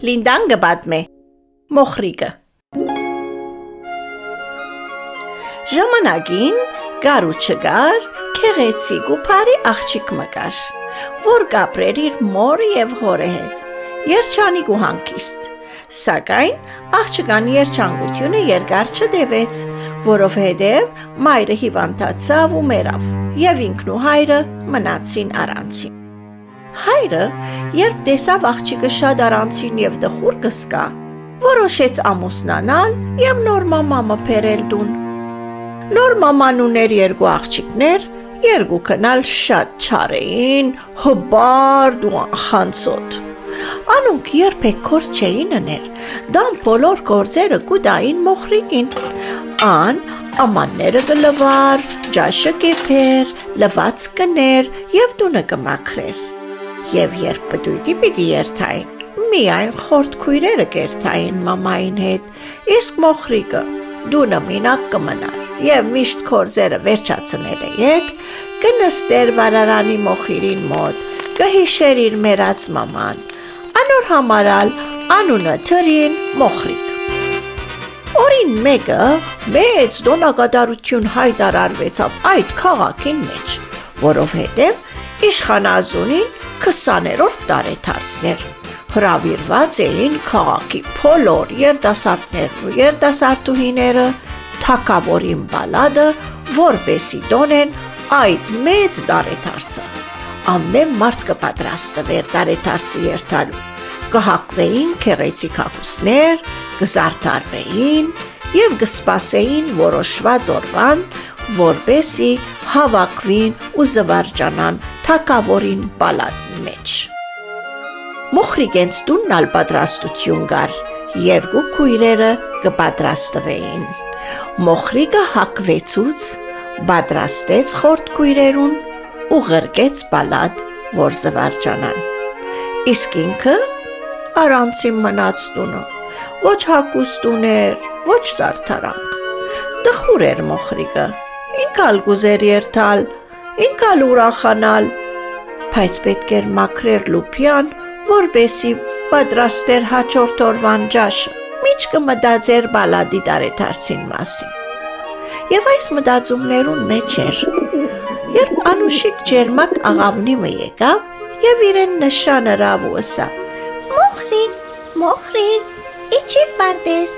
Լինդան գբատմե։ Մոխրիկը Ժամանակին գար ու չգար, քեղեցիկ ու բարի աղջիկ մկար, որ կապրեր իր մորը եւ հորը հետ։ Երջանիկ ու հանգիստ։ Սակայն աղջկան երջանկությունը երկար չդեվեց, որովհետև մայրը հիվանդացավ ու մեռավ, եւ ինքն ու հայրը մնացին առանցին։ Հայրը, երբ տեսավ աղջիկը շատ առանցին եւ դխուր կսկա, որոշեց ամուսնանալ եւ նոր մամամը բերել տուն։ Նոր մաման ուներ երկու աղջիկներ, երկուքնալ շատ չար էին, հբարդ ու խանցոտ։ Անոնք երբեք կոր չէին ներ, դան բոլոր գործերը կուդային մոխրիկին։ Ան ամանները գլվար, ջաշը կեփեր, լված կներ եւ տունը կմաքրեր։ Եվ երբ բդույթի պիտի երթային, միայն խորտ քույրերը կերթային մամային հետ, իսկ մոխրիկը դունը մինակ կմնար եւ միշտ կորձերը վերջացնել է ետ, կնստեր վարարանի մոխիրին մոտ, կհիշեր իր մերած մաման, անոր համարալ անունը թրին մոխրիկ։ Օրին մեկը մեծ դոնակատարություն հայտարարվեցավ այդ քաղաքին մեջ, որովհետև իշխանազունին 20-րդ տարեթարցներ հրավիրված էին քաղաքի փոլոր երդասարտներն ու երդասարտուհիները թակավորին բալադը, որպեսի դոնեն այդ մեծ դարեթարցը։ Ամեն մարդ կպատրաստվեր դարեթարցը երթալու։ Կհակվեին քեղեցիկ հակուսներ, կզարդարվեին եւ կսպասեին որոշված օրվան, որպեսի հավաքվին ու զվարճանան թակավորին բալադի մեջ։ Մոխրիգենց տունն ալ պատրաստություն կար, երկու քույրերը կպատրաստվեին։ Մոխրիկը հակվեցուց, բադրաստեց խորտ քույրերուն ու ղրկեց բալատ, որ զվարջանան։ Իսկ ինքը առանցին մնաց տունը, ոչ հակուստ ուներ, ոչ սարթարանք։ Տխուր էր մոխրիկը, ինքալ գուզեր երթալ, ինքալ ուրախանալ, բայց պետք էր մաքրեր լուփյան, որբեսի պատրաստեր հաջորդ օրվան ջաշը միջ կմտածեր բալադի տարեթարցին մասին։ Եվ այս մտածումներուն մեջ էր, երբ անուշիկ ջերմակ աղավնիմը եկավ եւ իրեն ու ըսա. Մոխրիկ, մոխրիկ, իջիր բարդես։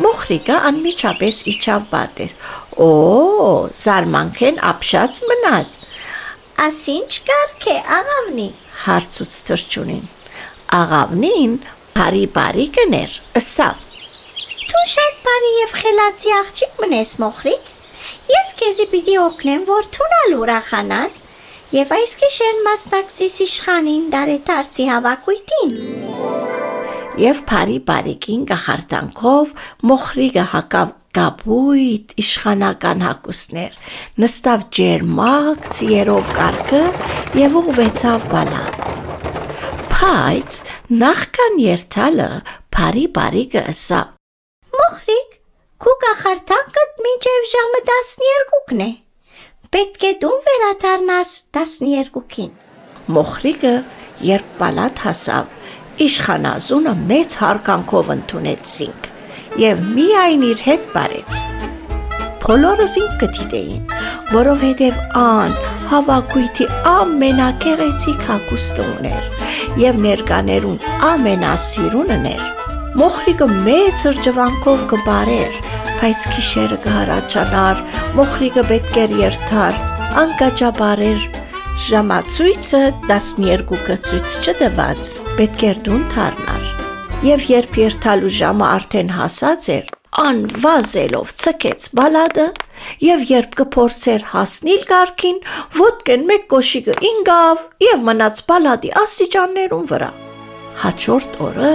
Մոխրիկը անմիջապես իջավ բարդես։ Օ, զարմանքեն ապշած մնաց։ Ասինչ կարգ է աղավնի, հարցուց թրջունին։ Աղավնին Բարի բարի կներ, ըսավ։ Դու շատ բարի եւ խելացի աղջիկ մնես մոխրիկ։ Ես քեզի պիտի օգնեմ, որ թունալ ուրախանաս եւ այս գիշեր մասնակցես իշխանին դարետարցի հավաքույթին։ Եվ բարի բարիկին գախարտանքով մոխրիկը հակավ գաբույտ իշխանական հակուսներ, նստավ ջերմակ ցիերով կարկը եւ ուղվեցավ բալատ բայց նախքան երթալը բարի բարիկը ըսա. Մոխրիկ, քու կախարդանքդ մինչև ժամը 12-ն է։ Պետք է դու վերադառնաս 12-ին։ Մոխրիկը երբ պալատ հասավ, իշխանազունը մեծ հարկանքով ընդունեցինք եւ միայն իր հետ բարեց։ Բոլորս ինք կդիտեին, որովհետև ան հավաքույթի ամենակեղեցիկ հակուստը ուներ եւ ներկաներուն ամենասիրունն էր։ Մոխրիկը մեծ սրջվանքով կբարեր, բայց քիշերը կհարաճանար, մոխրիկը պետք էր երթար, անկաճաբարեր ժամացույցը 12-ը ցույց չդված, պետք էր դուն թարնար։ Եվ երբ երթալու ժամը արդեն հասած էր, անվազելով ցկեց բալադը եւ երբ կփորձեր հասնել գարքին, ոդկեն մեկ կոշիկը ինգավ եւ մնաց բալադի աստիճաններուն վրա։ Հաջորդ օրը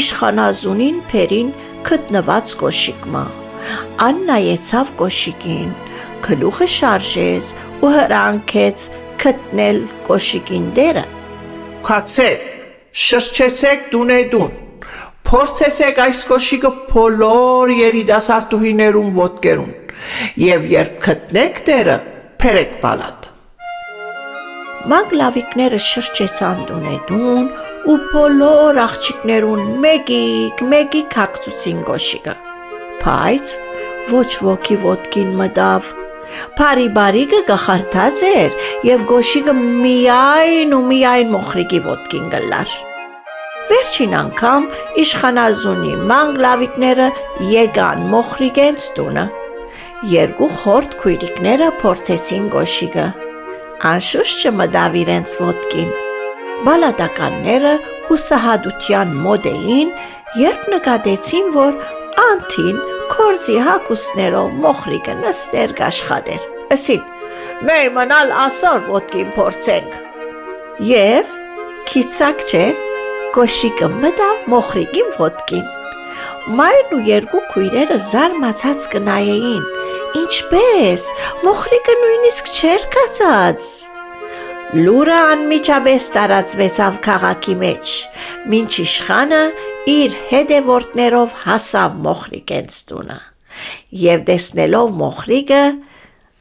իշխանազունին փերին գտնված կոշիկմա։ Ան նայեցավ կոշիկին, գլուխը շարժեց ու հրանքեց գտնել կոշիկին դերը։ Քացեք, շրջեցեք դունեդուն Փորձեցեք այս կոշիկը բոլոր երիտասարդուհիներուն ոտկերուն եւ երբ գտնեք դերը, փերեք բալատ։ Մանգլավիկները շրջեցան դունեդուն ու բոլոր աղջիկներուն մեկիկ մեկիկ հագցուցին գոշիկը։ Բայց ոչ ոքի ոտքին մտավ։ Փարի բարիգը գախարտած էր եւ գոշիկը միայն ու միայն մոխրիկի ոտքին գլար։ Վերջին անգամ իշխանազունի մանգլավիկները եկան մոխրիկենց տունը։ Երկու խորտ քույրիկները փորձեցին գոշիկը։ Անշուշտ չմտավ իրենց ոտքին։ Բալադականները հուսահատության մոդ էին, երբ նկատեցին, որ անթին կորձի հակուսներով մոխրիկը նստեր գաշխատեր։ Ասին, «Մեր մնալ ասոր ոտքին փորձենք»։ Եվ քիծակ չէ, կոշիկը մտավ մոխրիկին ոտքին։ Մայրն ու երկու քույրերը զարմացած կնայեին, ինչպես մոխրիկը նույնիսկ չէր կացած։ Լուրը անմիջապես տարածվեցավ քաղաքի մեջ, մինչ իշխանը իր հետևորդներով հասավ մոխրիկենց տունը եւ տեսնելով մոխրիկը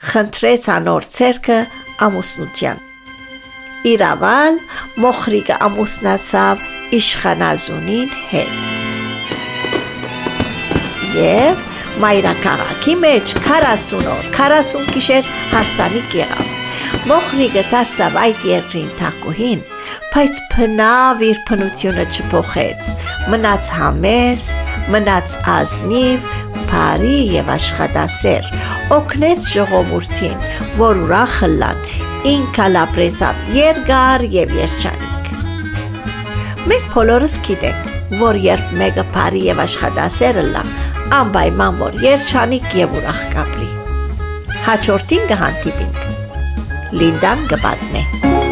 խնդրեց անոր ցերկը ամուսնության իրավալ մոխրիկը ամուսնացավ իշխանազունին հետ եւ մայրաքաղաքի մեջ 40 օր 40 գիշեր հարսանիք եղավ Մոխրիկը դարձավ այդ երկրին թակուհին, բայց փնավ իր փնությունը չփոխեց։ Մնաց համեստ, մնաց ազնիվ, բարի եւ աշխատասեր։ Օգնեց ժողովրդին, որ ուրախ լան, ինքը լապրեցավ երկար եւ երջանիկ։ Մենք բոլորս գիտենք, որ երբ մեկը բարի եւ աշխատասեր լա, անպայման որ երջանիկ եւ ուրախ կապրի։ Հաջորդին կհանդիպինք Լինդան գբատն է։